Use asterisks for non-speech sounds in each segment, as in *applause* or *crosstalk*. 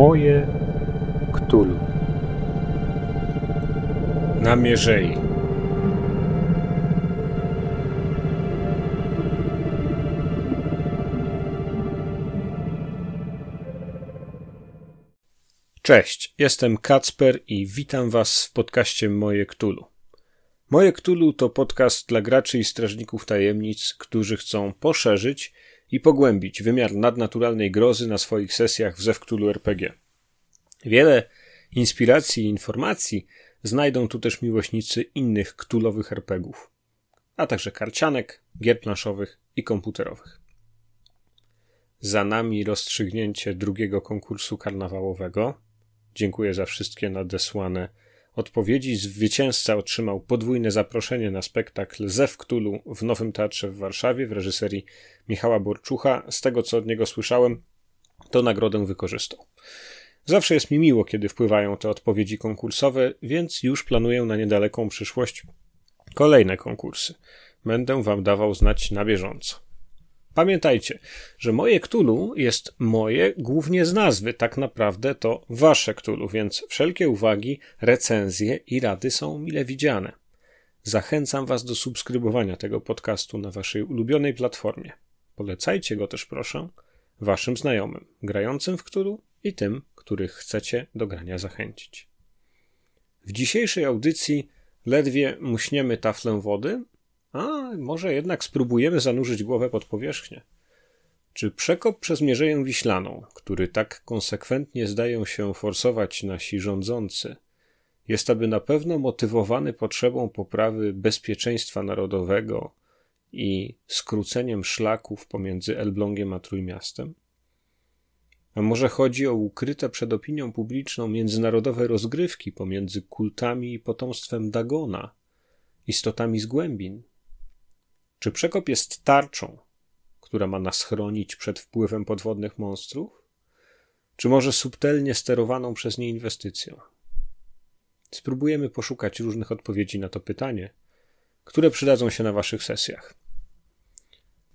Moje Ktulu. Na Mierzei. Cześć, jestem Kacper i witam Was w podcaście Moje Ktulu. Moje Ktulu to podcast dla graczy i strażników tajemnic, którzy chcą poszerzyć i pogłębić wymiar nadnaturalnej grozy na swoich sesjach w Zewktulu RPG. Wiele inspiracji i informacji znajdą tu też miłośnicy innych ktulowych RPGów, a także karcianek, gier planszowych i komputerowych. Za nami rozstrzygnięcie drugiego konkursu karnawałowego. Dziękuję za wszystkie nadesłane odpowiedzi. Zwycięzca otrzymał podwójne zaproszenie na spektakl Zew Ktulu w Nowym Teatrze w Warszawie w reżyserii Michała Borczucha. Z tego, co od niego słyszałem, to nagrodę wykorzystał. Zawsze jest mi miło, kiedy wpływają te odpowiedzi konkursowe, więc już planuję na niedaleką przyszłość kolejne konkursy. Będę Wam dawał znać na bieżąco. Pamiętajcie, że moje Ktulu jest moje głównie z nazwy, tak naprawdę to wasze Ktulu, więc wszelkie uwagi, recenzje i rady są mile widziane. Zachęcam Was do subskrybowania tego podcastu na Waszej ulubionej platformie. Polecajcie go też, proszę, Waszym znajomym, grającym w Ktulu i tym, których chcecie do grania zachęcić. W dzisiejszej audycji ledwie muśniemy taflę wody, a może jednak spróbujemy zanurzyć głowę pod powierzchnię. Czy przekop przez Mierzeję Wiślaną, który tak konsekwentnie zdają się forsować nasi rządzący, jest aby na pewno motywowany potrzebą poprawy bezpieczeństwa narodowego i skróceniem szlaków pomiędzy Elblągiem a Trójmiastem? A może chodzi o ukryte przed opinią publiczną międzynarodowe rozgrywki pomiędzy kultami i potomstwem Dagona, istotami z głębin? Czy przekop jest tarczą, która ma nas chronić przed wpływem podwodnych monstrów? Czy może subtelnie sterowaną przez nie inwestycją? Spróbujemy poszukać różnych odpowiedzi na to pytanie, które przydadzą się na Waszych sesjach.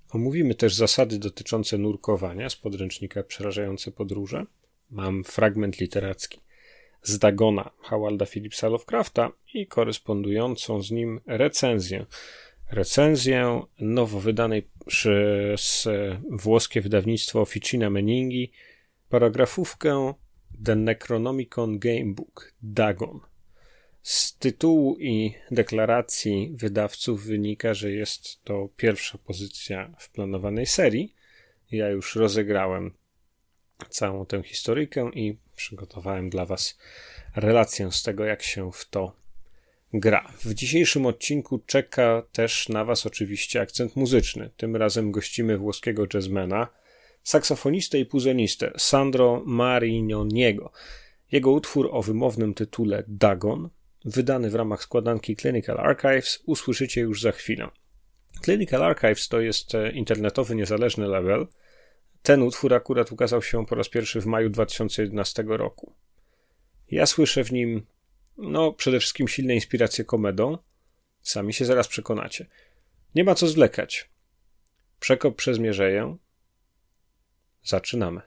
Omówimy też zasady dotyczące nurkowania z podręcznika Przerażające podróże. Mam fragment literacki z Dagona Howalda Phillipsa Lovecrafta i korespondującą z nim recenzję recenzję nowo wydanej przez włoskie wydawnictwo Officina Meningi paragrafówkę The Necronomicon Gamebook Dagon. Z tytułu i deklaracji wydawców wynika, że jest to pierwsza pozycja w planowanej serii. Ja już rozegrałem całą tę historykę i przygotowałem dla Was relację z tego, jak się w to gra. W dzisiejszym odcinku czeka też na Was oczywiście akcent muzyczny. Tym razem gościmy włoskiego jazzmana, saksofonistę i puzonistę Sandro Marignoniego. Jego utwór o wymownym tytule Dagon, wydany w ramach składanki Clinical Archives, usłyszycie już za chwilę. Clinical Archives to jest e, internetowy niezależny label. Ten utwór akurat ukazał się po raz pierwszy w maju 2011 roku. Ja słyszę w nim no, przede wszystkim silne inspiracje komedą. Sami się zaraz przekonacie. Nie ma co zwlekać. Przekop przez Mierzeję. Zaczynamy.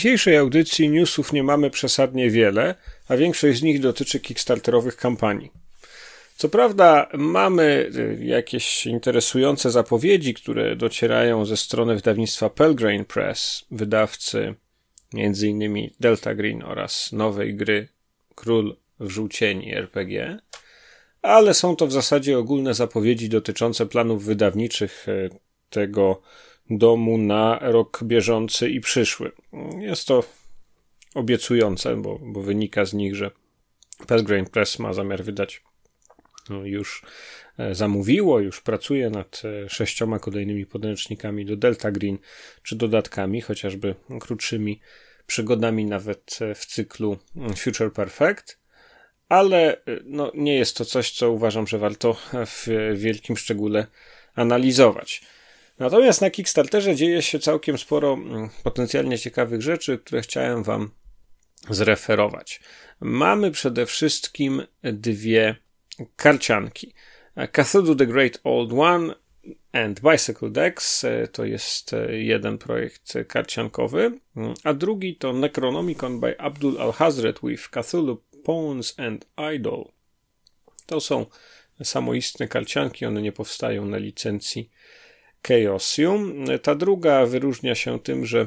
Dzisiejszej audycji newsów nie mamy przesadnie wiele, a większość z nich dotyczy kickstarterowych kampanii. Co prawda, mamy y, jakieś interesujące zapowiedzi, które docierają ze strony wydawnictwa Pelgrane Press, wydawcy m.in. Delta Green oraz nowej gry Król żółcieni RPG, ale są to w zasadzie ogólne zapowiedzi dotyczące planów wydawniczych e, tego domu na rok bieżący i przyszły. Jest to obiecujące, bo, bo wynika z nich, że Pelgrane Press ma zamiar wydać no, już e, zamówiło, już pracuje nad e, sześcioma kolejnymi podręcznikami do Delta Green, czy dodatkami, chociażby krótszymi przygodami nawet e, w cyklu mm, Future Perfect, ale no, nie jest to coś, co uważam, że warto w wielkim szczególe analizować. Natomiast na Kickstarterze dzieje się całkiem sporo mm, potencjalnie ciekawych rzeczy, które chciałem Wam zreferować. Mamy przede wszystkim dwie karcianki. Cthulhu the Great Old One and Bicycle Decks to jest jeden projekt karciankowy, a drugi to Necronomicon by Abdul Al-Hazred with Cthulhu Pawns and Idol. To są samoistne karcianki, one nie powstają na licencji Chaosium. Ta druga wyróżnia się tym, że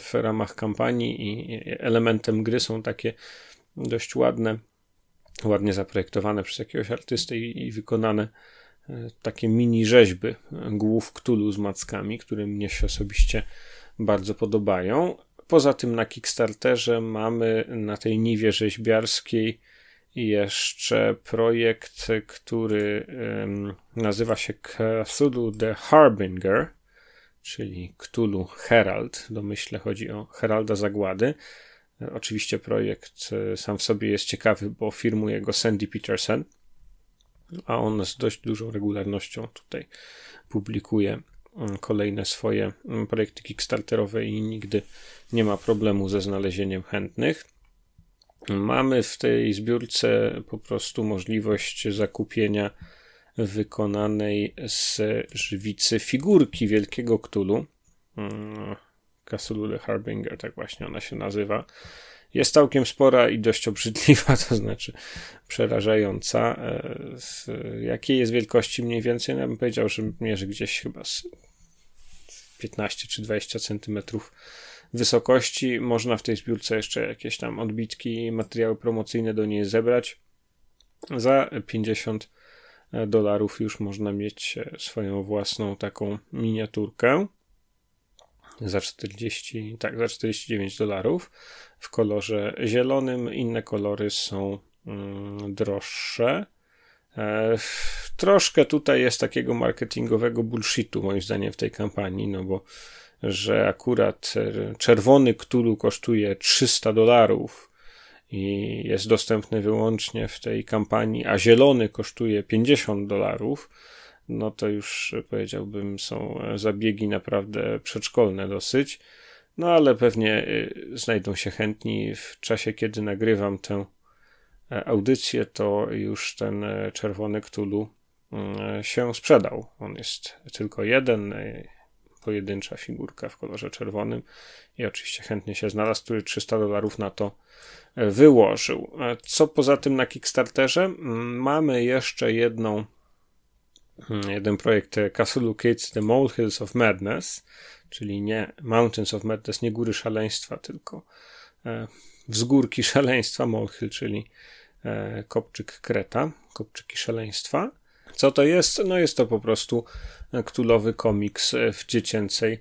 w ramach kampanii i elementem gry są takie dość ładne ładnie zaprojektowane przez jakiegoś artystę i, i wykonane e, takie mini rzeźby głów Ktulu z mackami, które mnie się osobiście bardzo podobają. Poza tym na Kickstarterze mamy na tej niwie rzeźbiarskiej jeszcze projekt, który nazywa się Cthulhu the Harbinger, czyli Cthulhu Herald. Domyślę chodzi o Heralda Zagłady. Oczywiście projekt e, sam w sobie jest ciekawy, bo firmuje go Sandy Peterson, a on z dość dużą regularnością tutaj publikuje mm, kolejne swoje mm, projekty kickstarterowe i nigdy nie ma problemu ze znalezieniem chętnych. Mamy w tej zbiórce po prostu możliwość zakupienia wykonanej z żywicy figurki wielkiego Ktulu. Mm, Cthulhu Harbinger, tak właśnie ona się nazywa. Jest całkiem spora i dość obrzydliwa, *laughs* to znaczy przerażająca. Z e, jakiej jest wielkości mniej więcej? No ja bym powiedział, że mierzy gdzieś chyba z 15 czy 20 centymetrów wysokości. Można w tej zbiórce jeszcze jakieś tam odbitki, materiały promocyjne do niej zebrać. Za 50 dolarów już można mieć e, swoją własną taką miniaturkę za 40, tak, za 49 dolarów w kolorze zielonym. Inne kolory są mm, droższe. E, troszkę tutaj jest takiego marketingowego bullshitu, moim zdaniem, w tej kampanii, no bo że akurat e, czerwony Cthulhu kosztuje 300 dolarów i jest dostępny wyłącznie w tej kampanii, a zielony kosztuje 50 dolarów, no to już powiedziałbym są zabiegi naprawdę przedszkolne dosyć. No ale pewnie znajdą się chętni w czasie, kiedy nagrywam tę audycję, to już ten czerwony Cthulhu się sprzedał. On jest tylko jeden, pojedyncza figurka w kolorze czerwonym i oczywiście chętnie się znalazł, który 300 dolarów na to wyłożył. Co poza tym na Kickstarterze? Mamy jeszcze jedną Hmm, jeden projekt Cthulhu Kids The Molehills of Madness, czyli nie Mountains of Madness, nie góry szaleństwa, tylko e, wzgórki szaleństwa, Molehill, czyli e, kopczyk Kreta, kopczyki szaleństwa. Co to jest? No jest to po prostu ktulowy komiks w dziecięcej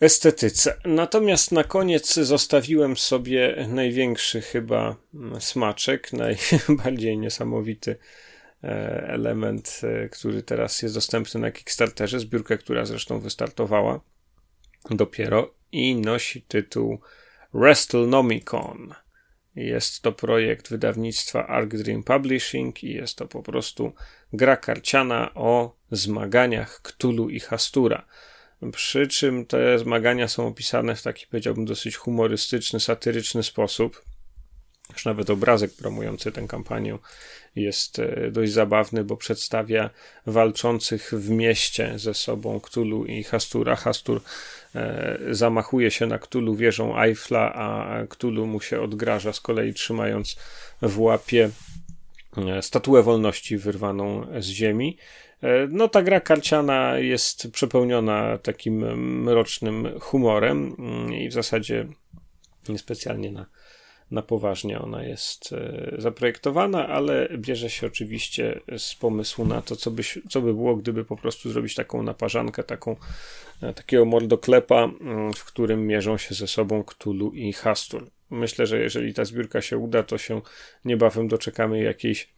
estetyce. Natomiast na koniec zostawiłem sobie największy chyba smaczek, *laughs* najbardziej niesamowity E, element, e, który teraz jest dostępny na Kickstarterze, zbiórka, która zresztą wystartowała dopiero i nosi tytuł WrestleNomicon. Jest to projekt wydawnictwa Arc Dream Publishing i jest to po prostu gra karciana o zmaganiach Ktulu i Hastura. Przy czym te zmagania są opisane w taki, powiedziałbym, dosyć humorystyczny, satyryczny sposób. Już nawet obrazek promujący tę kampanię jest e, dość zabawny, bo przedstawia walczących w mieście ze sobą Ktulu i Hastura. Hastur zamachuje się na Ktulu wieżą Eiffla, a Ktulu mu się odgraża z kolei trzymając w łapie e, statuę wolności wyrwaną z ziemi. No, ta gra karciana jest przepełniona takim mrocznym humorem mm, i w zasadzie niespecjalnie na na poważnie ona jest e, zaprojektowana, ale bierze się oczywiście z pomysłu na to, co by, co by było, gdyby po prostu zrobić taką naparzankę, taką, e, takiego mordoklepa, mm, w którym mierzą się ze sobą Cthulhu i Hastur. Myślę, że jeżeli ta zbiórka się uda, to się niebawem doczekamy jakiejś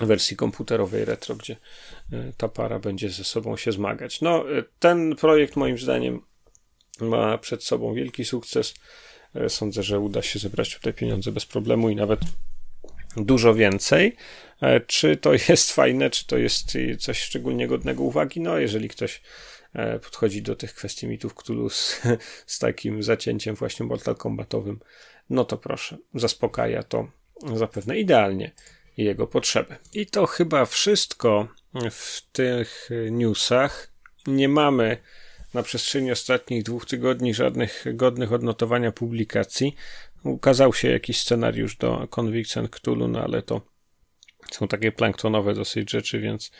wersji komputerowej retro, gdzie e, ta para będzie ze sobą się zmagać. No, ten projekt moim zdaniem ma przed sobą wielki sukces. E, sądzę, że uda się zebrać tutaj pieniądze bez problemu i nawet dużo więcej. E, czy to *laughs* jest fajne, czy to jest coś szczególnie godnego uwagi? No, jeżeli ktoś e, podchodzi do tych kwestii mitów Cthulhu z, *laughs* z takim zacięciem właśnie Mortal Kombatowym, no to proszę, zaspokaja to zapewne idealnie jego potrzeby. I to chyba wszystko w tych newsach. Nie mamy na przestrzeni ostatnich dwóch tygodni żadnych godnych odnotowania publikacji. Ukazał się jakiś scenariusz do Convict and Cthulhu, no ale to są takie planktonowe dosyć rzeczy, więc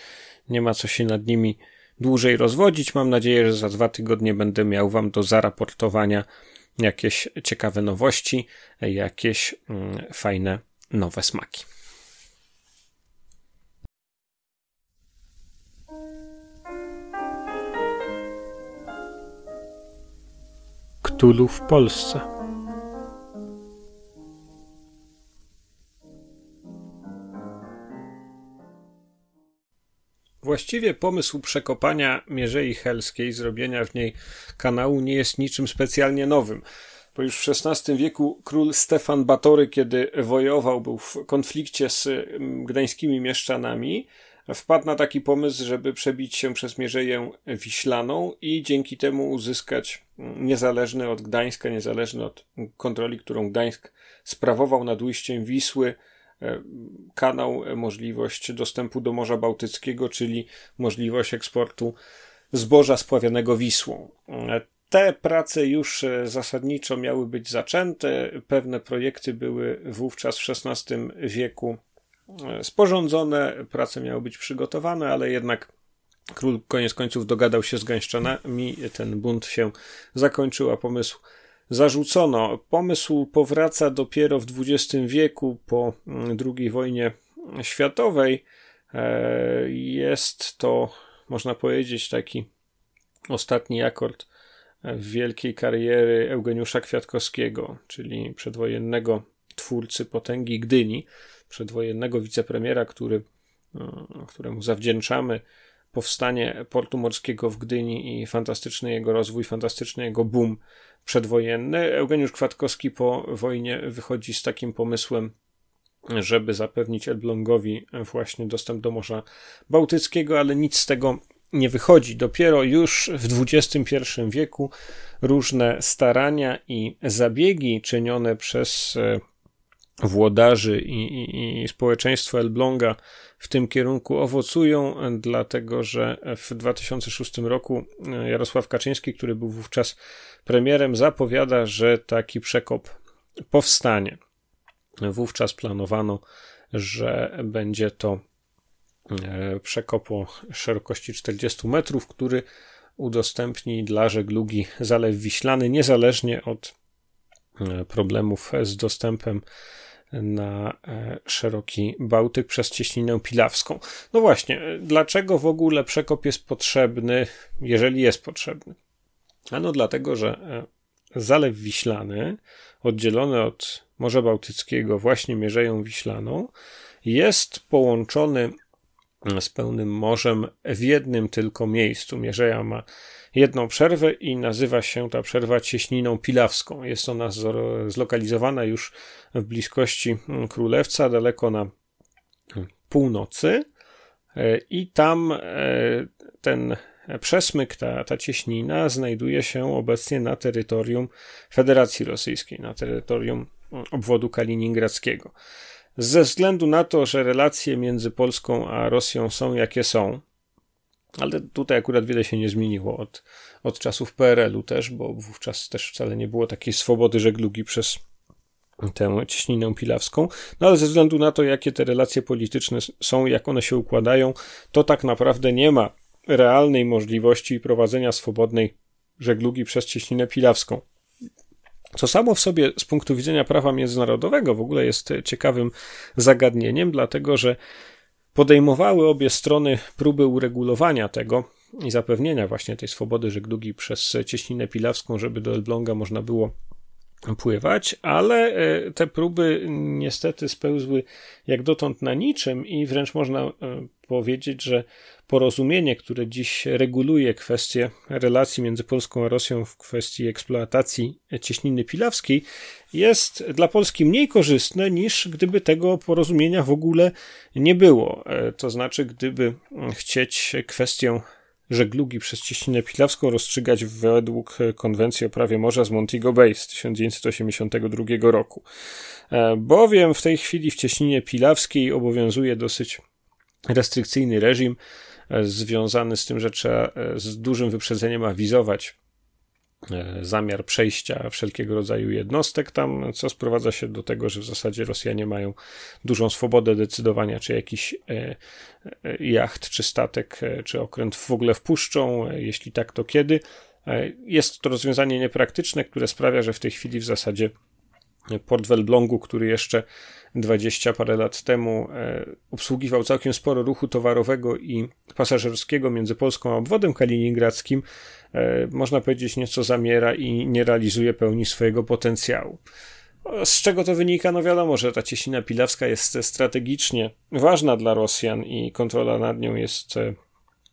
nie ma co się nad nimi dłużej rozwodzić. Mam nadzieję, że za dwa tygodnie będę miał Wam do zaraportowania jakieś ciekawe nowości, jakieś mm, fajne nowe smaki. Cthulhu w Polsce. Właściwie pomysł przekopania Mierzei Helskiej, zrobienia w niej kanału nie jest niczym specjalnie nowym. Bo już w XVI wieku król Stefan Batory, kiedy wojował, był w konflikcie z mm, gdańskimi mieszczanami, wpadł na taki pomysł, żeby przebić się przez Mierzeję Wiślaną i dzięki temu uzyskać niezależny od Gdańska, niezależny od kontroli, którą Gdańsk sprawował nad ujściem Wisły, e, kanał, e, możliwość dostępu do Morza Bałtyckiego, czyli możliwość eksportu zboża spławianego Wisłą. E, te prace już zasadniczo miały być zaczęte. Pewne projekty były wówczas w XVI wieku sporządzone, prace miały być przygotowane, ale jednak król koniec końców dogadał się z gęszczanami, ten bunt się zakończył, a pomysł zarzucono. Pomysł powraca dopiero w XX wieku po mm, II wojnie światowej. E, jest to, można powiedzieć, taki ostatni akord wielkiej kariery Eugeniusza Kwiatkowskiego, czyli przedwojennego twórcy potęgi Gdyni przedwojennego wicepremiera, który, e, któremu zawdzięczamy powstanie portu morskiego w Gdyni i fantastyczny jego rozwój, fantastyczny jego boom przedwojenny. Eugeniusz Kwiatkowski po wojnie wychodzi z takim pomysłem, żeby zapewnić Elblągowi właśnie dostęp do Morza Bałtyckiego, ale nic z tego nie wychodzi. Dopiero już w XXI wieku różne starania i zabiegi czynione przez e, włodarzy i, i, i społeczeństwo Elbląga w tym kierunku owocują, dlatego że w 2006 roku Jarosław Kaczyński, który był wówczas premierem, zapowiada, że taki przekop powstanie. Wówczas planowano, że będzie to e, przekop o szerokości 40 metrów, który udostępni dla żeglugi Zalew Wiślany, niezależnie od e, problemów z dostępem na e, szeroki Bałtyk przez cieśninę pilawską. No właśnie, dlaczego w ogóle przekop jest potrzebny, jeżeli jest potrzebny? Ano dlatego, że Zalew Wiślany, oddzielony od Morza Bałtyckiego właśnie Mierzeją Wiślaną, jest połączony z pełnym morzem w jednym tylko miejscu. Mierzeja ma jedną przerwę i nazywa się ta przerwa Cieśniną Pilawską. Jest ona zlokalizowana już w bliskości Królewca, daleko na północy i tam e, ten przesmyk, ta, ta cieśnina znajduje się obecnie na terytorium Federacji Rosyjskiej, na terytorium obwodu kaliningradzkiego. Ze względu na to, że relacje między Polską a Rosją są jakie są, ale tutaj akurat wiele się nie zmieniło od, od czasów PRL-u też, bo wówczas też wcale nie było takiej swobody żeglugi przez tę cieśninę pilawską. No ale ze względu na to, jakie te relacje polityczne są, jak one się układają, to tak naprawdę nie ma realnej możliwości prowadzenia swobodnej żeglugi przez cieśninę pilawską. Co samo w sobie z punktu widzenia prawa międzynarodowego w ogóle jest ciekawym zagadnieniem, dlatego że podejmowały obie strony próby uregulowania tego i zapewnienia właśnie tej swobody żeglugi przez cieśninę pilawską, żeby do Elbląga można było pływać, ale e, te próby niestety spełzły jak dotąd na niczym i wręcz można e, powiedzieć, że porozumienie, które dziś reguluje kwestie relacji między Polską a Rosją w kwestii eksploatacji cieśniny pilawskiej, jest dla Polski mniej korzystne niż gdyby tego porozumienia w ogóle nie było. E, to znaczy, gdyby chcieć kwestię żeglugi przez cieśninę pilawską rozstrzygać według konwencji o prawie morza z Montego Bay z 1982 roku. E, bowiem w tej chwili w cieśninie pilawskiej obowiązuje dosyć restrykcyjny reżim e, związany z tym, że trzeba e, z dużym wyprzedzeniem awizować E, zamiar przejścia wszelkiego rodzaju jednostek tam, co sprowadza się do tego, że w zasadzie Rosjanie mają dużą swobodę decydowania, czy jakiś e, e, jacht, czy statek, czy okręt w ogóle wpuszczą, jeśli tak, to kiedy. Jest to rozwiązanie niepraktyczne, które sprawia, że w tej chwili w zasadzie port w Elblągu, który jeszcze 20 parę lat temu obsługiwał całkiem sporo ruchu towarowego i pasażerskiego między Polską a obwodem kaliningradzkim, E, można powiedzieć, nieco zamiera i nie realizuje pełni swojego potencjału. Z czego to wynika? No wiadomo, że ta cieśnina pilawska jest strategicznie ważna dla Rosjan i kontrola nad nią jest e,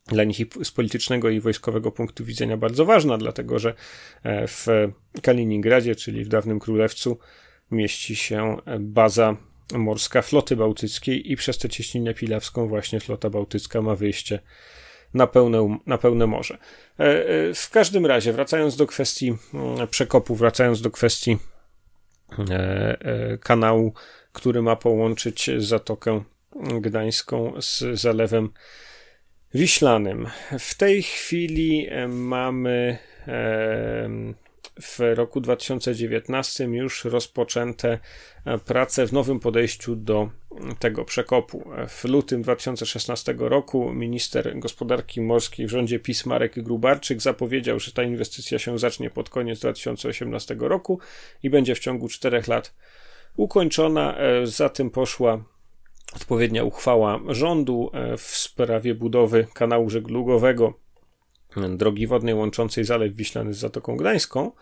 dla nich z politycznego i wojskowego punktu widzenia bardzo ważna, dlatego że e, w Kaliningradzie, czyli w dawnym Królewcu, mieści się baza morska floty bałtyckiej i przez tę cieśninę pilawską właśnie flota bałtycka ma wyjście na pełne, na pełne morze. E, e, w każdym razie, wracając do kwestii mm, przekopu, wracając do kwestii e, kanału, który ma połączyć Zatokę Gdańską z Zalewem Wiślanym. W tej chwili mamy w roku 2019 już rozpoczęte e, prace w nowym podejściu do tego przekopu. W lutym 2016 roku minister gospodarki morskiej w rządzie PiS Marek Grubarczyk zapowiedział, że ta inwestycja się zacznie pod koniec 2018 roku i będzie w ciągu czterech lat ukończona. E, za tym poszła odpowiednia uchwała rządu e, w sprawie budowy kanału żeglugowego drogi wodnej łączącej Zalew Wiślany z Zatoką Gdańską.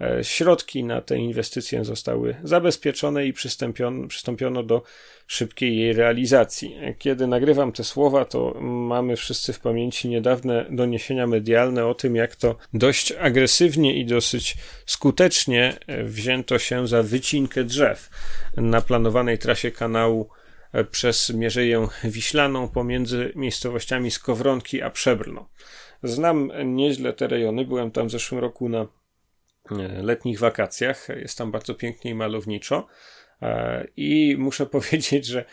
E, środki na tę inwestycję zostały zabezpieczone i przystąpiono, przystąpiono do szybkiej jej realizacji. Kiedy nagrywam te słowa, to mamy wszyscy w pamięci niedawne doniesienia medialne o tym, jak to dość agresywnie i dosyć skutecznie wzięto się za wycinkę drzew na planowanej trasie kanału e, przez Mierzeję Wiślaną pomiędzy miejscowościami Skowronki a Przebrno. Znam nieźle te rejony, byłem tam w zeszłym roku na e, letnich wakacjach. Jest tam bardzo pięknie i malowniczo, I muszę *laughs* powiedzieć, że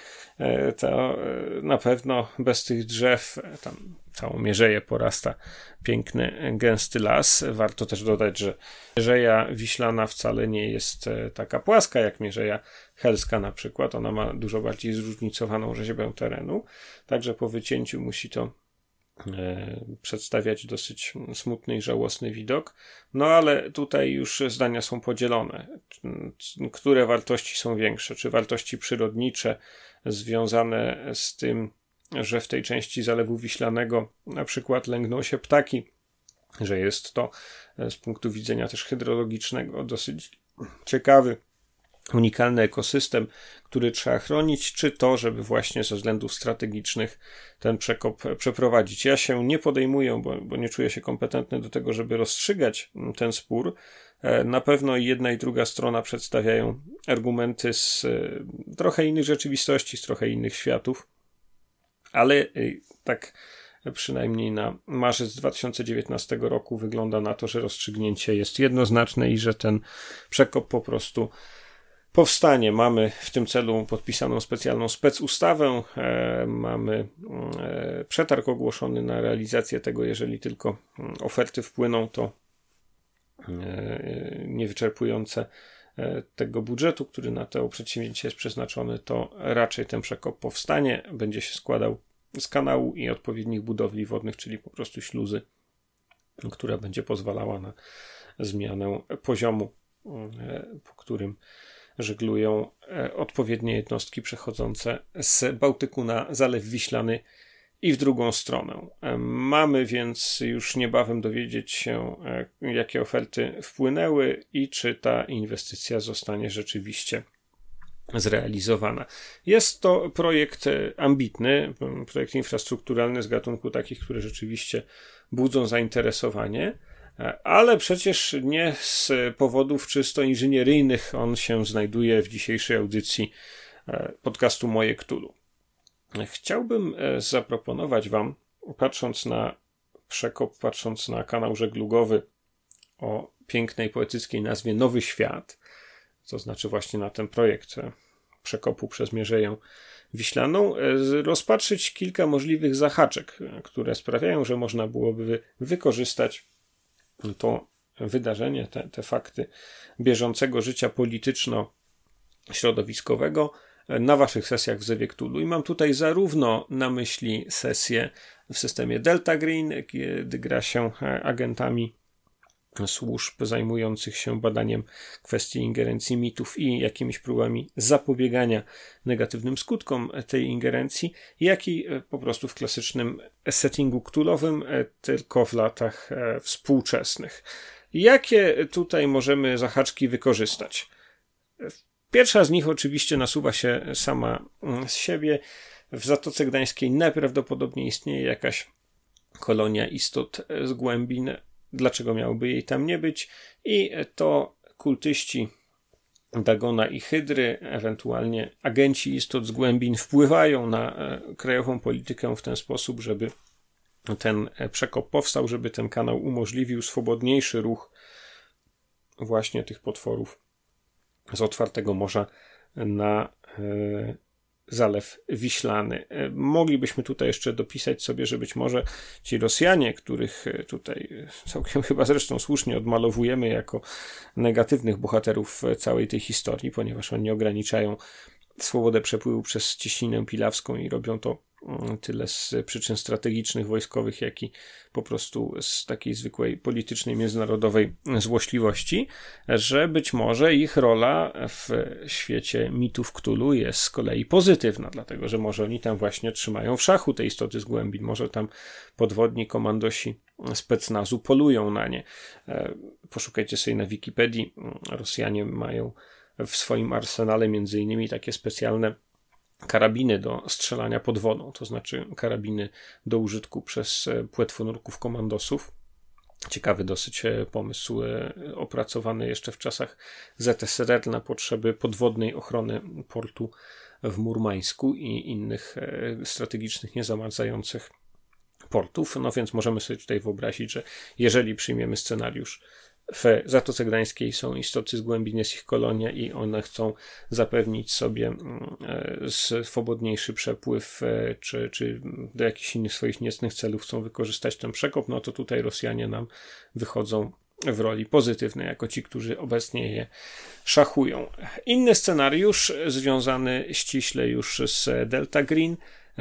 to na pewno bez tych drzew, tam całą mierzeję porasta piękny, gęsty las. Warto też dodać, że mierzeja wiślana wcale nie jest taka płaska jak mierzeja helska na przykład. Ona ma dużo bardziej zróżnicowaną rzeźbę terenu, także po wycięciu musi to E, przedstawiać dosyć smutny i żałosny widok. No ale tutaj już zdania są podzielone. Które wartości są większe? Czy wartości przyrodnicze związane z tym, że w tej części Zalewu Wiślanego na przykład lęgną się ptaki, że jest to e, z punktu widzenia też hydrologicznego dosyć ciekawy unikalny ekosystem, który trzeba chronić, czy to, żeby właśnie ze względów strategicznych ten przekop przeprowadzić. Ja się nie podejmuję, bo, bo nie czuję się kompetentny do tego, żeby rozstrzygać ten spór. E, na pewno jedna i druga strona przedstawiają argumenty z e, trochę innych rzeczywistości, z trochę innych światów, ale e, tak przynajmniej na marzec 2019 roku wygląda na to, że rozstrzygnięcie jest jednoznaczne i że ten przekop po prostu powstanie. Mamy w tym celu podpisaną specjalną specustawę, e, mamy e, przetarg ogłoszony na realizację tego, jeżeli tylko mm, oferty wpłyną, to e, niewyczerpujące tego budżetu, który na to przedsięwzięcie jest przeznaczony, to raczej ten przekop powstanie, będzie się składał z kanału i odpowiednich budowli wodnych, czyli po prostu śluzy, która będzie pozwalała na zmianę poziomu, po którym żeglują e, odpowiednie jednostki przechodzące z Bałtyku na Zalew Wiślany i w drugą stronę. E, mamy więc już niebawem dowiedzieć się, e, jakie oferty wpłynęły i czy ta inwestycja zostanie rzeczywiście zrealizowana. Jest to projekt ambitny, projekt infrastrukturalny z gatunku takich, które rzeczywiście budzą zainteresowanie. Ale przecież nie z powodów czysto inżynieryjnych on się znajduje w dzisiejszej audycji e, podcastu Moje Ktulu. Chciałbym e, zaproponować Wam, patrząc na przekop, patrząc na kanał żeglugowy o pięknej poetyckiej nazwie Nowy Świat, to znaczy właśnie na ten projekt e, przekopu przez Mierzeję Wiślaną, rozpatrzyć kilka możliwych zahaczek, które sprawiają, że można byłoby wykorzystać to wydarzenie, te, te fakty bieżącego życia polityczno-środowiskowego na waszych sesjach w Zewie Cthulhu. I mam tutaj zarówno na myśli sesje w systemie Delta Green, kiedy gra się agentami służb zajmujących się badaniem kwestii ingerencji mitów i jakimiś próbami zapobiegania negatywnym skutkom tej ingerencji, jak i e, po prostu w klasycznym settingu ktulowym, e, tylko w latach e, współczesnych. Jakie tutaj możemy zahaczki wykorzystać? Pierwsza z nich oczywiście nasuwa się sama mm, z siebie. W Zatoce Gdańskiej najprawdopodobniej istnieje jakaś kolonia istot z głębin dlaczego miałoby jej tam nie być. I to kultyści Dagona i Hydry, ewentualnie agenci istot z głębin wpływają na e, krajową politykę w ten sposób, żeby ten e, przekop powstał, żeby ten kanał umożliwił swobodniejszy ruch właśnie tych potworów z otwartego morza na e, Zalew Wiślany. E, moglibyśmy tutaj jeszcze dopisać sobie, że być może ci Rosjanie, których e, tutaj e, całkiem *laughs* chyba zresztą słusznie odmalowujemy jako negatywnych bohaterów całej tej historii, ponieważ oni ograniczają swobodę przepływu przez cieśninę pilawską i robią to tyle z przyczyn strategicznych, wojskowych, jak i po prostu z takiej zwykłej politycznej, międzynarodowej złośliwości, że być może ich rola w świecie mitów Ktulu jest z kolei pozytywna, dlatego że może oni tam właśnie trzymają w szachu te istoty z głębin, może tam podwodni komandosi specnazu polują na nie. E, poszukajcie sobie na Wikipedii. Rosjanie mają w swoim arsenale między innymi takie specjalne karabiny do strzelania pod wodą, to znaczy karabiny do użytku przez e, płetwonurków komandosów. Ciekawy dosyć e, pomysł, e, opracowany jeszcze w czasach ZSRR na potrzeby podwodnej ochrony portu w Murmańsku i innych strategicznych, niezamarzających portów. No więc możemy sobie tutaj wyobrazić, że jeżeli przyjmiemy scenariusz w Zatoce Gdańskiej są istoty z głębin, jest ich kolonia i one chcą zapewnić sobie mm, e, swobodniejszy przepływ, e, czy, czy do jakichś innych swoich niecnych celów chcą wykorzystać ten przekop, no to tutaj Rosjanie nam wychodzą w roli pozytywnej, jako ci, którzy obecnie je szachują. Inny scenariusz, związany ściśle już z Delta Green,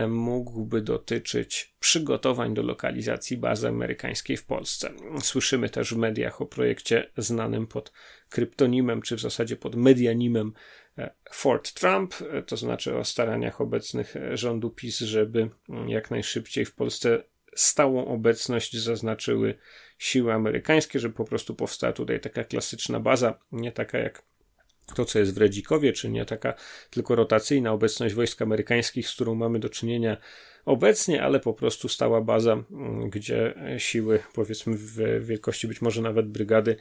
mógłby dotyczyć przygotowań do lokalizacji bazy amerykańskiej w Polsce. Słyszymy też w mediach o projekcie znanym pod kryptonimem, czy w zasadzie pod medianimem e, Fort Trump, e, to znaczy o staraniach obecnych e, rządu PiS, żeby mm, jak najszybciej w Polsce stałą obecność zaznaczyły siły amerykańskie, żeby po prostu powstała tutaj taka klasyczna baza, nie taka jak to, co jest w Redzikowie, czy nie taka tylko rotacyjna obecność wojsk amerykańskich, z którą mamy do czynienia obecnie, ale po prostu stała baza, gdzie siły, powiedzmy, w wielkości być może nawet brygady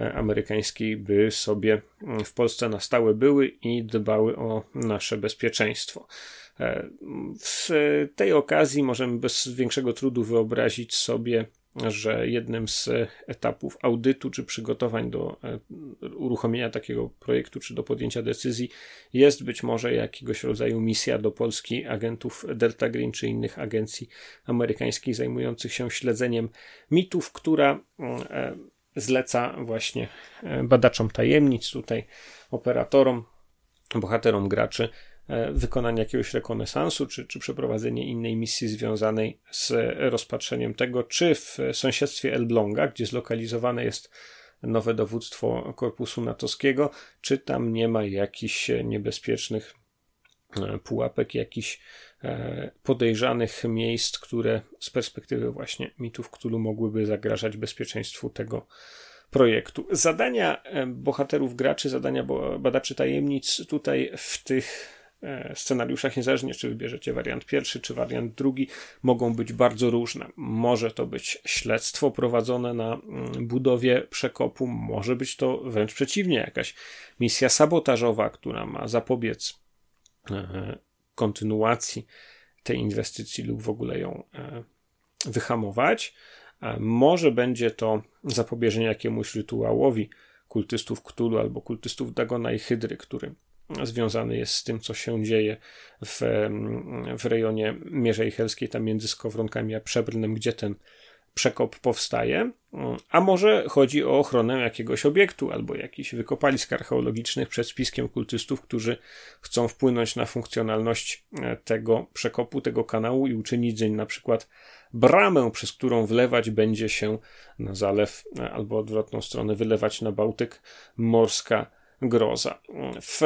e, amerykańskiej by sobie w Polsce na stałe były i dbały o nasze bezpieczeństwo. E, w tej okazji możemy bez większego trudu wyobrazić sobie że jednym z etapów audytu czy przygotowań do e, uruchomienia takiego projektu czy do podjęcia decyzji jest być może jakiegoś rodzaju misja do Polski agentów Delta Green czy innych agencji amerykańskich zajmujących się śledzeniem mitów, która e, zleca właśnie e, badaczom tajemnic, tutaj operatorom, bohaterom graczy E, wykonanie jakiegoś rekonesansu, czy, czy przeprowadzenie innej misji związanej z rozpatrzeniem tego, czy w sąsiedztwie Elbląga, gdzie zlokalizowane jest nowe dowództwo korpusu natowskiego, czy tam nie ma jakichś niebezpiecznych e, pułapek, jakichś e, podejrzanych miejsc, które z perspektywy właśnie mitów Cthulhu mogłyby zagrażać bezpieczeństwu tego projektu. Zadania bohaterów graczy, zadania badaczy tajemnic tutaj w tych E, scenariuszach, niezależnie czy wybierzecie wariant pierwszy czy wariant drugi, mogą być bardzo różne. Może to być śledztwo prowadzone na mm, budowie przekopu, może być to wręcz przeciwnie, jakaś misja sabotażowa, która ma zapobiec e, kontynuacji tej inwestycji lub w ogóle ją e, wyhamować. Może będzie to zapobieżenie jakiemuś rytuałowi kultystów Ktulu albo kultystów Dagona i Hydry, który związany jest z tym, co się dzieje w, w rejonie Mierzei Helskiej, tam między Skowronkami a Przebrnem, gdzie ten przekop powstaje, a może chodzi o ochronę jakiegoś obiektu albo jakichś wykopalisk archeologicznych przed spiskiem kultystów, którzy chcą wpłynąć na funkcjonalność e, tego przekopu, tego kanału i uczynić dzień na przykład bramę, przez którą wlewać będzie się na zalew e, albo odwrotną stronę wylewać na Bałtyk morska groza. W,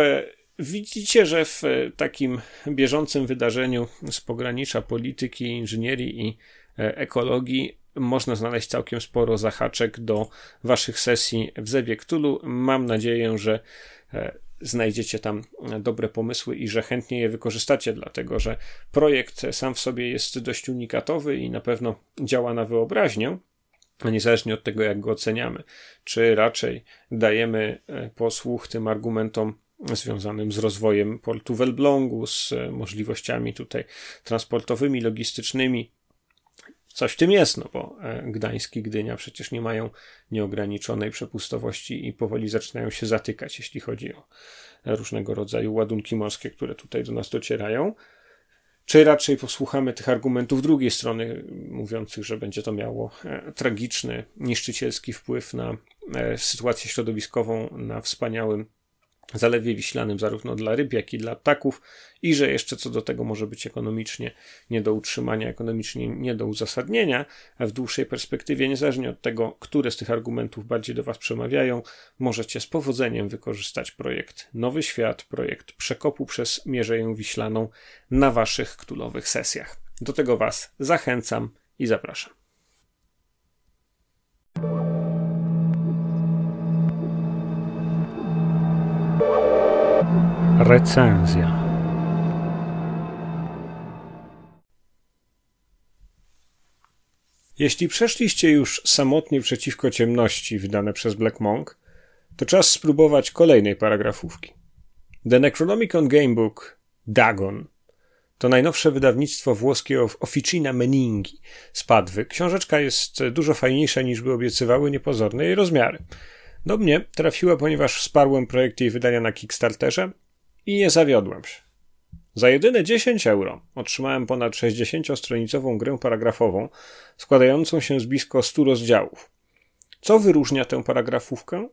widzicie, że w takim bieżącym wydarzeniu z pogranicza polityki, inżynierii i e, ekologii można znaleźć całkiem sporo zahaczek do waszych sesji w Zebie Cthulhu. Mam nadzieję, że e, znajdziecie tam dobre pomysły i że chętnie je wykorzystacie, dlatego że projekt sam w sobie jest dość unikatowy i na pewno działa na wyobraźnię niezależnie od tego, jak go oceniamy, czy raczej dajemy e, posłuch tym argumentom związanym z rozwojem portu w Elblągu, z e, możliwościami tutaj transportowymi, logistycznymi. Coś w tym jest, no bo e, Gdańsk i Gdynia przecież nie mają nieograniczonej przepustowości i powoli zaczynają się zatykać, jeśli chodzi o różnego rodzaju ładunki morskie, które tutaj do nas docierają czy raczej posłuchamy tych argumentów drugiej strony, mówiących, że będzie to miało e, tragiczny, niszczycielski wpływ na e, sytuację środowiskową na wspaniałym Zalewie Wiślanym zarówno dla ryb, jak i dla ptaków i że jeszcze co do tego może być ekonomicznie nie do utrzymania, ekonomicznie nie do uzasadnienia, a w dłuższej perspektywie, niezależnie od tego, które z tych argumentów bardziej do Was przemawiają, możecie z powodzeniem wykorzystać projekt Nowy Świat, projekt przekopu przez Mierzeję Wiślaną na Waszych ktulowych sesjach. Do tego Was zachęcam i zapraszam. Recenzja. Jeśli przeszliście już samotnie przeciwko ciemności wydane przez Black Monk, to czas spróbować kolejnej paragrafówki. The Necronomicon Gamebook Dagon To najnowsze wydawnictwo włoskie Officina Meningi z Padwy. Książeczka jest dużo fajniejsza niż by obiecywały niepozorne jej rozmiary. Do mnie trafiła, ponieważ wsparłem projekt jej wydania na Kickstarterze i nie zawiodłem się. Za jedyne 10 euro otrzymałem ponad 60-stronicową grę paragrafową składającą się z blisko 100 rozdziałów. Co wyróżnia tę paragrafówkę?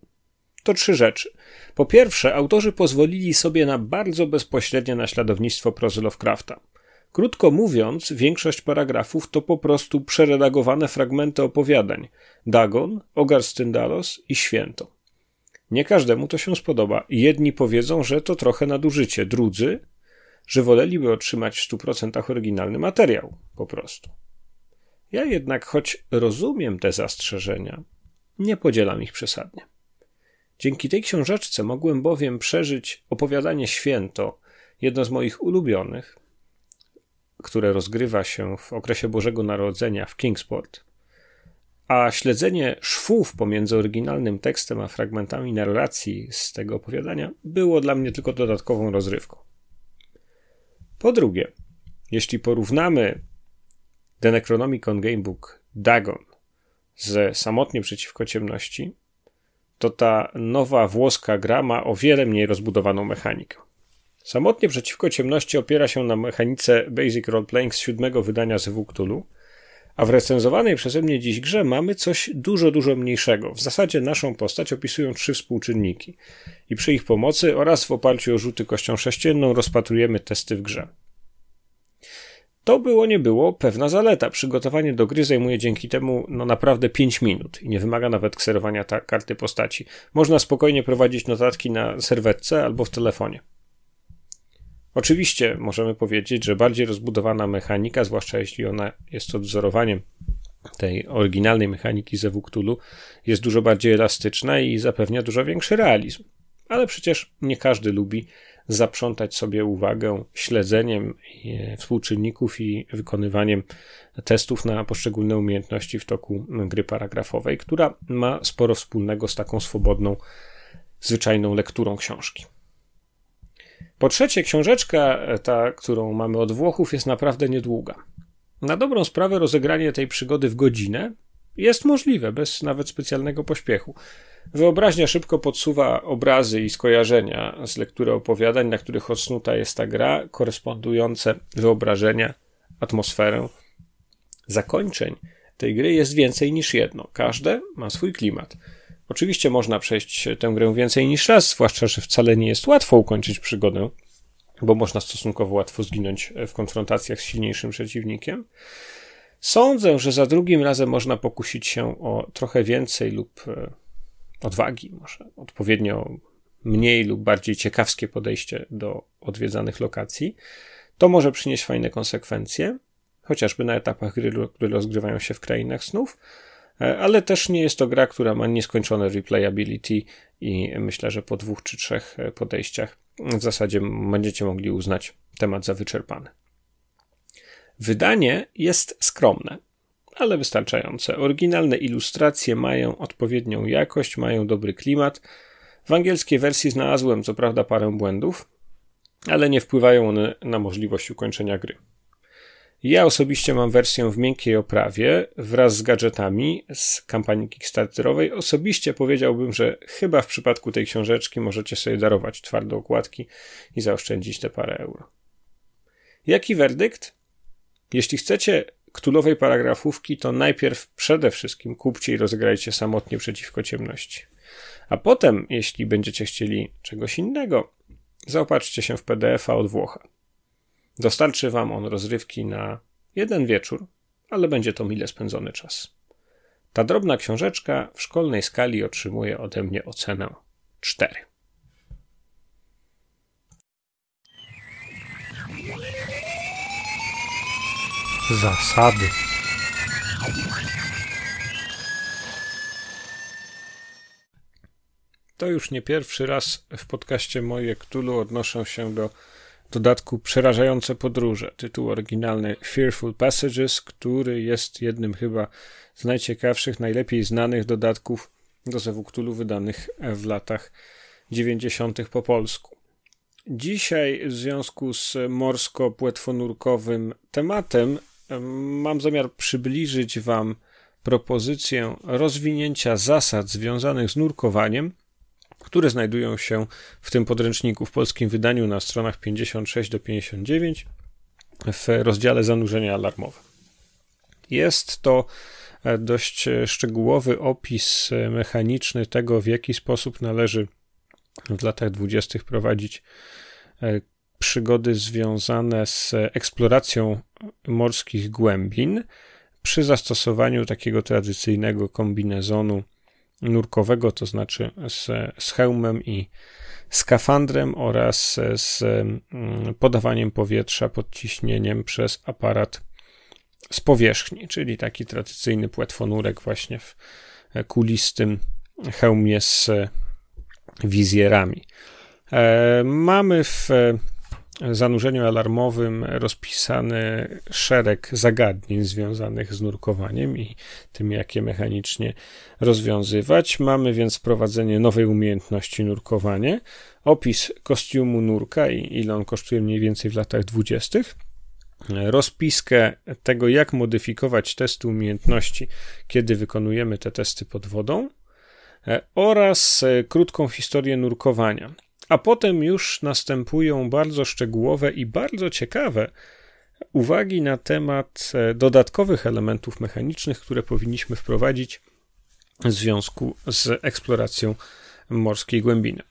To trzy rzeczy. Po pierwsze, autorzy pozwolili sobie na bardzo bezpośrednie naśladownictwo prozy Lovecrafta. Krótko mówiąc, większość paragrafów to po prostu przeredagowane fragmenty opowiadań Dagon, Ogar Styndalos i Święto. Nie każdemu to się spodoba. Jedni powiedzą, że to trochę nadużycie, drudzy, że woleliby otrzymać w 100% oryginalny materiał, po prostu. Ja jednak, choć rozumiem te zastrzeżenia, nie podzielam ich przesadnie. Dzięki tej książeczce mogłem bowiem przeżyć opowiadanie Święto, jedno z moich ulubionych, które rozgrywa się w okresie Bożego Narodzenia w Kingsport, a śledzenie szwów pomiędzy oryginalnym tekstem a fragmentami narracji z tego opowiadania było dla mnie tylko dodatkową rozrywką. Po drugie, jeśli porównamy The Necronomicon Gamebook Dagon z Samotnie przeciwko ciemności, to ta nowa włoska gra ma o wiele mniej rozbudowaną mechanikę. Samotnie przeciwko ciemności opiera się na mechanice Basic Roleplaying z siódmego wydania z Cthulhu, a w recenzowanej przeze mnie dziś grze mamy coś dużo, dużo mniejszego. W zasadzie naszą postać opisują trzy współczynniki i przy ich pomocy oraz w oparciu o rzuty kością sześcienną rozpatrujemy testy w grze. To było nie było pewna zaleta. Przygotowanie do gry zajmuje dzięki temu no naprawdę 5 minut i nie wymaga nawet kserowania ta karty postaci. Można spokojnie prowadzić notatki na serwetce albo w telefonie. Oczywiście możemy powiedzieć, że bardziej rozbudowana mechanika, zwłaszcza jeśli ona jest odwzorowaniem tej oryginalnej mechaniki ze Wuktulu, jest dużo bardziej elastyczna i zapewnia dużo większy realizm. Ale przecież nie każdy lubi zaprzątać sobie uwagę śledzeniem współczynników i wykonywaniem testów na poszczególne umiejętności w toku gry paragrafowej, która ma sporo wspólnego z taką swobodną, zwyczajną lekturą książki. Po trzecie, książeczka, ta, którą mamy od Włochów, jest naprawdę niedługa. Na dobrą sprawę rozegranie tej przygody w godzinę jest możliwe, bez nawet specjalnego pośpiechu. Wyobraźnia szybko podsuwa obrazy i skojarzenia z lektury opowiadań, na których odsnuta jest ta gra, korespondujące wyobrażenia, atmosferę. Zakończeń tej gry jest więcej niż jedno. Każde ma swój klimat. Oczywiście można przejść tę grę więcej niż raz, zwłaszcza, że wcale nie jest łatwo ukończyć przygodę, bo można stosunkowo łatwo zginąć w konfrontacjach z silniejszym przeciwnikiem. Sądzę, że za drugim razem można pokusić się o trochę więcej lub e, odwagi, może odpowiednio mniej lub bardziej ciekawskie podejście do odwiedzanych lokacji. To może przynieść fajne konsekwencje, chociażby na etapach gry, które rozgrywają się w krainach snów, ale też nie jest to gra, która ma nieskończone replayability i myślę, że po dwóch czy trzech e, podejściach w zasadzie będziecie mogli uznać temat za wyczerpany. Wydanie jest skromne ale wystarczające. Oryginalne ilustracje mają odpowiednią jakość, mają dobry klimat. W angielskiej wersji znalazłem co prawda parę błędów, ale nie wpływają one na możliwość ukończenia gry. Ja osobiście mam wersję w miękkiej oprawie wraz z gadżetami z kampanii Kickstarterowej. Osobiście powiedziałbym, że chyba w przypadku tej książeczki możecie sobie darować twarde okładki i zaoszczędzić te parę euro. Jaki werdykt? Jeśli chcecie ktulowej paragrafówki, to najpierw przede wszystkim kupcie i rozegrajcie samotnie przeciwko ciemności. A potem, jeśli będziecie chcieli czegoś innego, zaopatrzcie się w PDF-a od Włocha. Dostarczy wam on rozrywki na jeden wieczór, ale będzie to mile spędzony czas. Ta drobna książeczka w szkolnej skali otrzymuje ode mnie ocenę 4. Zasady. To już nie pierwszy raz w podcaście Moje odnoszę się do dodatku Przerażające podróże. Tytuł oryginalny Fearful Passages, który jest jednym chyba z najciekawszych, najlepiej znanych dodatków do Zewu Ktulu wydanych w latach 90. po polsku. Dzisiaj w związku z morsko-płetwonurkowym tematem mam zamiar przybliżyć Wam propozycję rozwinięcia zasad związanych z nurkowaniem, które znajdują się w tym podręczniku w polskim wydaniu na stronach 56 do 59 w rozdziale zanurzenia alarmowe. Jest to e, dość szczegółowy opis mechaniczny tego, w jaki sposób należy w latach dwudziestych prowadzić e, przygody związane z eksploracją morskich głębin przy zastosowaniu takiego tradycyjnego kombinezonu nurkowego, to znaczy z, z hełmem i skafandrem oraz z mm, podawaniem powietrza pod ciśnieniem przez aparat z powierzchni, czyli taki tradycyjny płetwonurek właśnie w kulistym hełmie z wizjerami. E, mamy w zanurzeniu alarmowym rozpisany szereg zagadnień związanych z nurkowaniem i tym, jak je mechanicznie rozwiązywać. Mamy więc wprowadzenie nowej umiejętności nurkowanie, opis kostiumu nurka i ile on kosztuje mniej więcej w latach dwudziestych, rozpiskę tego, jak modyfikować testy umiejętności, kiedy wykonujemy te testy pod wodą e, oraz e, krótką historię nurkowania a potem już następują bardzo szczegółowe i bardzo ciekawe uwagi na temat e, dodatkowych elementów mechanicznych, które powinniśmy wprowadzić w związku z eksploracją morskiej głębiny.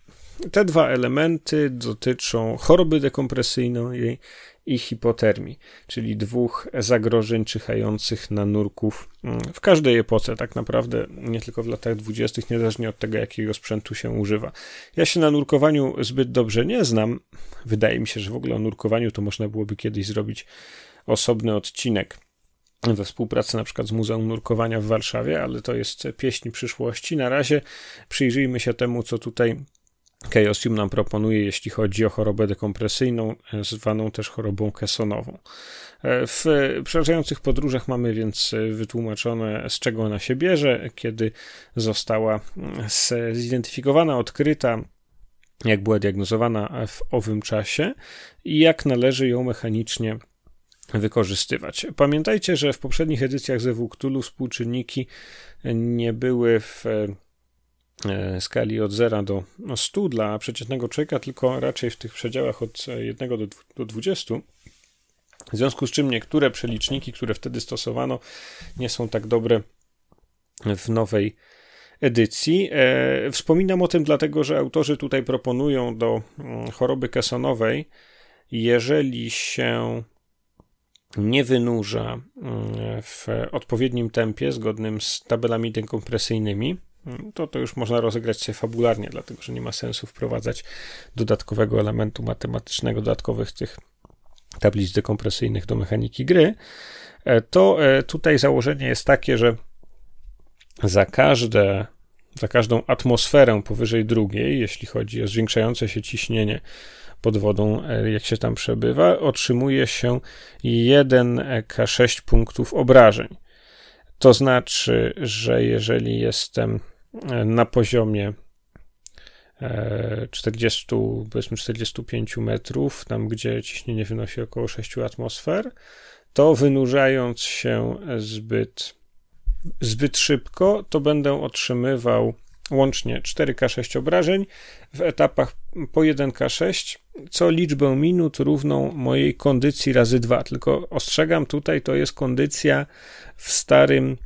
Te dwa elementy dotyczą choroby dekompresyjnej i hipotermii, czyli dwóch zagrożeń czyhających na nurków mm, w każdej epoce, tak naprawdę, nie tylko w latach dwudziestych, niezależnie od tego, jakiego sprzętu się używa. Ja się na nurkowaniu zbyt dobrze nie znam. Wydaje mi się, że w ogóle o nurkowaniu to można byłoby kiedyś zrobić osobny odcinek we współpracy na przykład z Muzeum Nurkowania w Warszawie, ale to jest pieśń przyszłości. Na razie przyjrzyjmy się temu, co tutaj Chaosium nam proponuje, jeśli chodzi o chorobę dekompresyjną, e, zwaną też chorobą kesonową. E, w przerażających podróżach mamy więc wytłumaczone, z czego ona się bierze, kiedy została mm, zidentyfikowana, odkryta, jak była diagnozowana w owym czasie i jak należy ją mechanicznie wykorzystywać. Pamiętajcie, że w poprzednich edycjach ze Cthulhu współczynniki nie były w E, skali od 0 do 100 dla przeciętnego człowieka, tylko raczej w tych przedziałach od 1 do, do 20. W związku z czym niektóre przeliczniki, które wtedy stosowano, nie są tak dobre w nowej edycji. E, wspominam o tym dlatego, że autorzy tutaj proponują do mm, choroby kesonowej, jeżeli się nie wynurza mm, w odpowiednim tempie, zgodnym z tabelami dekompresyjnymi, to to już można rozegrać się fabularnie, dlatego że nie ma sensu wprowadzać dodatkowego elementu matematycznego, dodatkowych tych tablic dekompresyjnych do mechaniki gry, e, to e, tutaj założenie jest takie, że za każde za każdą atmosferę powyżej drugiej, jeśli chodzi o zwiększające się ciśnienie pod wodą, e, jak się tam przebywa, otrzymuje się 1K6 punktów obrażeń. To znaczy, że jeżeli jestem na poziomie 40, e, powiedzmy 45 metrów, tam gdzie ciśnienie wynosi około 6 atmosfer, to wynurzając się zbyt, zbyt szybko, to będę otrzymywał łącznie 4K6 obrażeń w etapach po 1K6, co liczbę minut równą mojej kondycji razy 2. Tylko ostrzegam tutaj, to jest kondycja w starym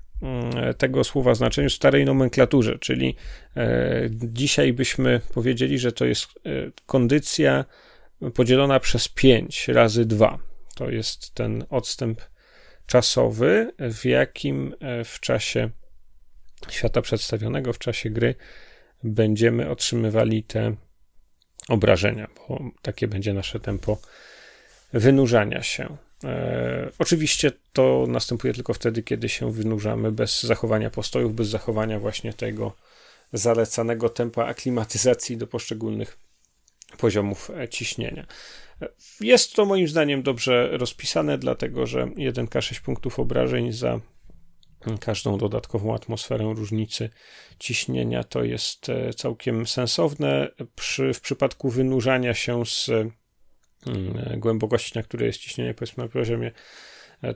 tego słowa znaczeniu, starej nomenklaturze, czyli e, dzisiaj byśmy powiedzieli, że to jest e, kondycja podzielona przez 5 razy 2. To jest ten odstęp czasowy, w jakim e, w czasie świata przedstawionego w czasie gry będziemy otrzymywali te obrażenia, bo takie będzie nasze tempo wynurzania się. E, oczywiście to następuje tylko wtedy, kiedy się wynurzamy bez zachowania postojów, bez zachowania właśnie tego zalecanego tempa aklimatyzacji do poszczególnych poziomów ciśnienia. Jest to moim zdaniem dobrze rozpisane, dlatego że 1K6 punktów obrażeń za każdą dodatkową atmosferę różnicy ciśnienia. To jest e, całkiem sensowne. Przy, w przypadku wynurzania się z głębokości, na której jest ciśnienie, powiedzmy na poziomie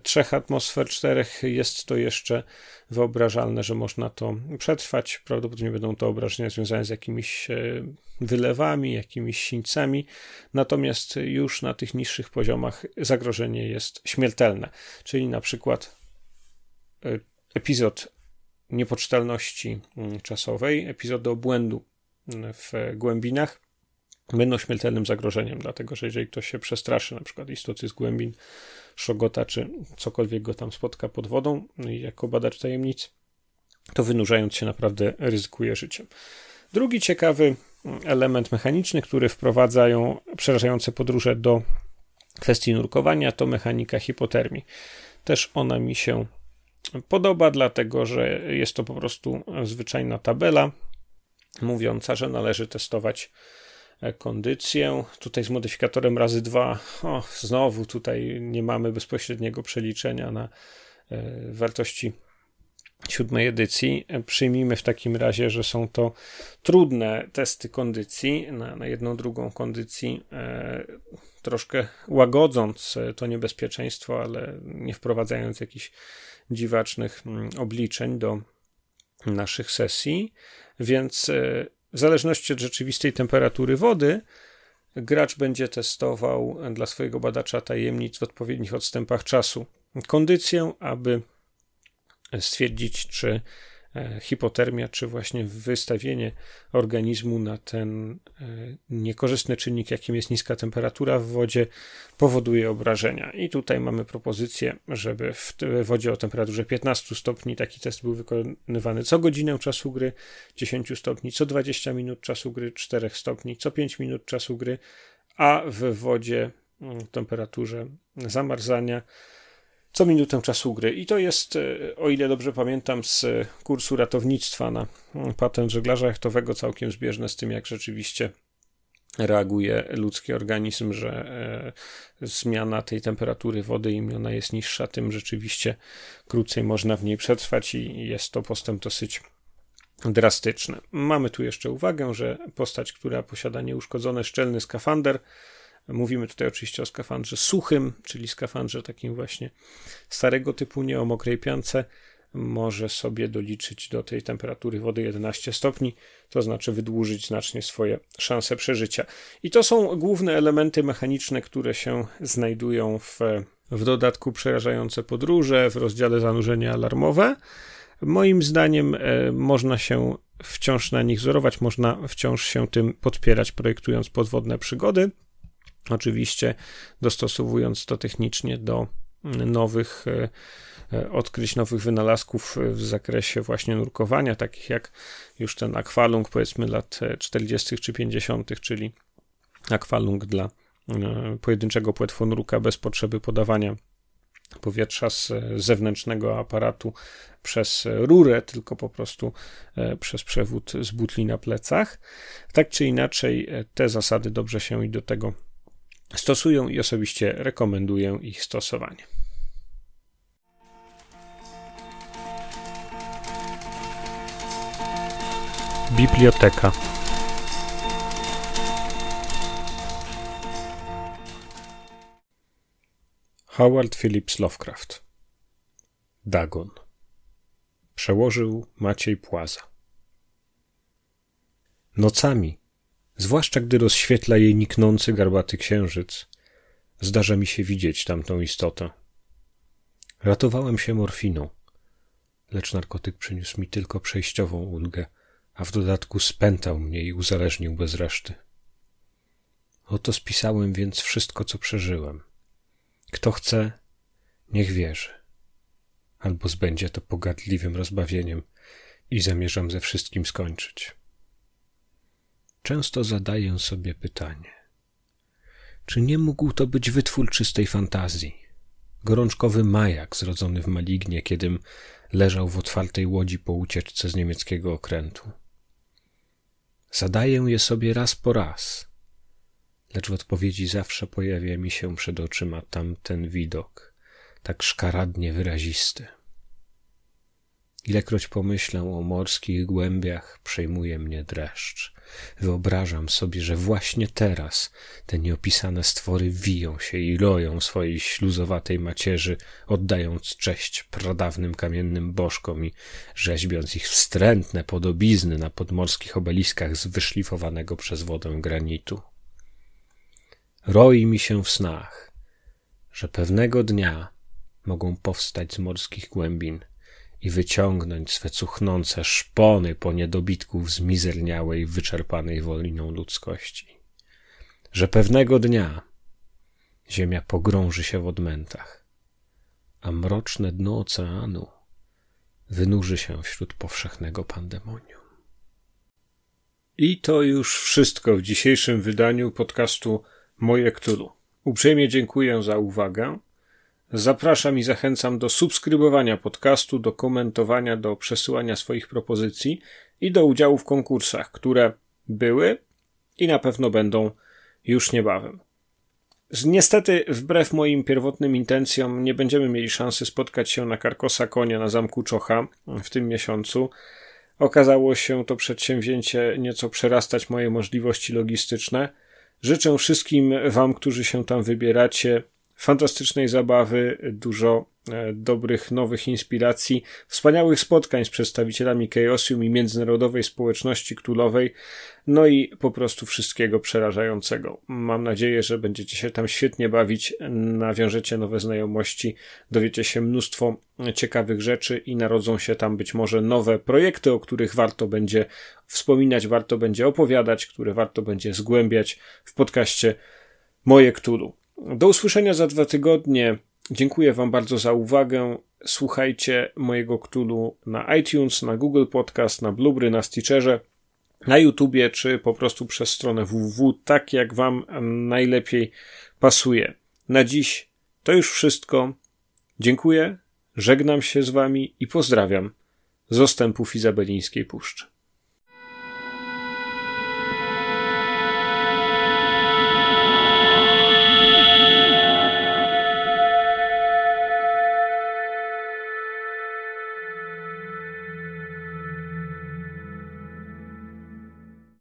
trzech atmosfer, czterech jest to jeszcze wyobrażalne, że można to przetrwać. Prawdopodobnie będą to obrażenia związane z jakimiś e, wylewami, jakimiś sińcami, natomiast już na tych niższych poziomach zagrożenie jest śmiertelne, czyli na przykład e, epizod niepoczytalności mm, czasowej, epizod obłędu mm, w głębinach będą śmiertelnym zagrożeniem, dlatego że jeżeli ktoś się przestraszy, na przykład istoty z głębin, szogota, czy cokolwiek go tam spotka pod wodą, no jako badacz tajemnic, to wynurzając się naprawdę ryzykuje życiem. Drugi ciekawy element mechaniczny, który wprowadzają przerażające podróże do kwestii nurkowania, to mechanika hipotermii. Też ona mi się podoba, dlatego że jest to po prostu zwyczajna tabela mówiąca, że należy testować kondycję. Tutaj z modyfikatorem razy dwa. O, znowu tutaj nie mamy bezpośredniego przeliczenia na e, wartości siódmej edycji. Przyjmijmy w takim razie, że są to trudne testy kondycji na, na jedną, drugą kondycji, e, troszkę łagodząc to niebezpieczeństwo, ale nie wprowadzając jakichś dziwacznych mm, obliczeń do naszych sesji. Więc e, w zależności od rzeczywistej temperatury wody, gracz będzie testował dla swojego badacza tajemnic w odpowiednich odstępach czasu. Kondycję, aby stwierdzić, czy hipotermia, czy właśnie wystawienie organizmu na ten e, niekorzystny czynnik, jakim jest niska temperatura w wodzie, powoduje obrażenia. I tutaj mamy propozycję, żeby w wodzie o temperaturze 15 stopni taki test był wykonywany co godzinę czasu gry, 10 stopni, co 20 minut czasu gry, 4 stopni, co 5 minut czasu gry, a w wodzie o mm, temperaturze zamarzania co minutę czasu gry. I to jest, e, o ile dobrze pamiętam, z kursu ratownictwa na mm, patent żeglarza jachtowego całkiem zbieżne z tym, jak rzeczywiście reaguje ludzki organizm, że e, zmiana tej temperatury wody, im ona jest niższa, tym rzeczywiście krócej można w niej przetrwać i jest to postęp dosyć drastyczny. Mamy tu jeszcze uwagę, że postać, która posiada nieuszkodzony szczelny skafander, Mówimy tutaj oczywiście o skafandrze suchym, czyli skafandrze takim właśnie starego typu, nie o mokrej piance. Może sobie doliczyć do tej temperatury wody 11 stopni, to znaczy wydłużyć znacznie swoje szanse przeżycia. I to są główne elementy mechaniczne, które się znajdują w, w dodatku przerażające podróże, w rozdziale zanurzenia alarmowe. Moim zdaniem e, można się wciąż na nich wzorować, można wciąż się tym podpierać, projektując podwodne przygody. Oczywiście dostosowując to technicznie do nowych e, e, odkryć, nowych wynalazków w zakresie właśnie nurkowania, takich jak już ten akwalung powiedzmy lat 40. czy 50., czyli akwalung dla e, pojedynczego płetwonurka bez potrzeby podawania powietrza z zewnętrznego aparatu przez rurę, tylko po prostu przez przewód z butli na plecach. Tak czy inaczej, te zasady dobrze się i do tego stosują i osobiście rekomenduję ich stosowanie. Biblioteka. Howard Phillips Lovecraft. Dagon. Przełożył Maciej Płaza. Nocami zwłaszcza gdy rozświetla jej niknący garbaty księżyc. Zdarza mi się widzieć tamtą istotę. Ratowałem się morfiną, lecz narkotyk przyniósł mi tylko przejściową ulgę, a w dodatku spętał mnie i uzależnił bez reszty. Oto spisałem więc wszystko, co przeżyłem. Kto chce, niech wierzy. Albo zbędzie to pogardliwym rozbawieniem i zamierzam ze wszystkim skończyć. Często zadaję sobie pytanie: czy nie mógł to być wytwór czystej fantazji? Gorączkowy majak zrodzony w Malignie, kiedym leżał w otwartej łodzi po ucieczce z niemieckiego okrętu. Zadaję je sobie raz po raz, lecz w odpowiedzi zawsze pojawia mi się przed oczyma tamten widok, tak szkaradnie wyrazisty. Ilekroć pomyślę o morskich głębiach, przejmuje mnie dreszcz. Wyobrażam sobie, że właśnie teraz te nieopisane stwory wiją się i roją swojej śluzowatej macierzy, oddając cześć pradawnym kamiennym bożkom i rzeźbiąc ich wstrętne podobizny na podmorskich obeliskach z wyszlifowanego przez wodę granitu. Roi mi się w snach, że pewnego dnia mogą powstać z morskich głębin i wyciągnąć swe cuchnące szpony po niedobitków zmizerniałej, wyczerpanej woliną ludzkości. Że pewnego dnia ziemia pogrąży się w odmętach, a mroczne dno oceanu wynurzy się wśród powszechnego pandemonium. I to już wszystko w dzisiejszym wydaniu podcastu Moje Ktulu. Uprzejmie dziękuję za uwagę. Zapraszam i zachęcam do subskrybowania podcastu, do komentowania, do przesyłania swoich propozycji i do udziału w konkursach, które były i na pewno będą już niebawem. Niestety, wbrew moim pierwotnym intencjom, nie będziemy mieli szansy spotkać się na Karkosa Konia na Zamku Czocha w tym miesiącu. Okazało się to przedsięwzięcie nieco przerastać moje możliwości logistyczne. Życzę wszystkim Wam, którzy się tam wybieracie, fantastycznej zabawy, dużo e, dobrych, nowych inspiracji, wspaniałych spotkań z przedstawicielami Chaosium i międzynarodowej społeczności ktulowej, no i po prostu wszystkiego przerażającego. Mam nadzieję, że będziecie się tam świetnie bawić, nawiążecie nowe znajomości, dowiecie się mnóstwo ciekawych rzeczy i narodzą się tam być może nowe projekty, o których warto będzie wspominać, warto będzie opowiadać, które warto będzie zgłębiać w podcaście Moje Ktulu. Do usłyszenia za dwa tygodnie. Dziękuję Wam bardzo za uwagę. Słuchajcie mojego Ktulu na iTunes, na Google Podcast, na Blubry, na Stitcherze, na YouTubie, czy po prostu przez stronę www, tak jak Wam najlepiej pasuje. Na dziś to już wszystko. Dziękuję, żegnam się z Wami i pozdrawiam z ostępów Izabelińskiej Puszczy.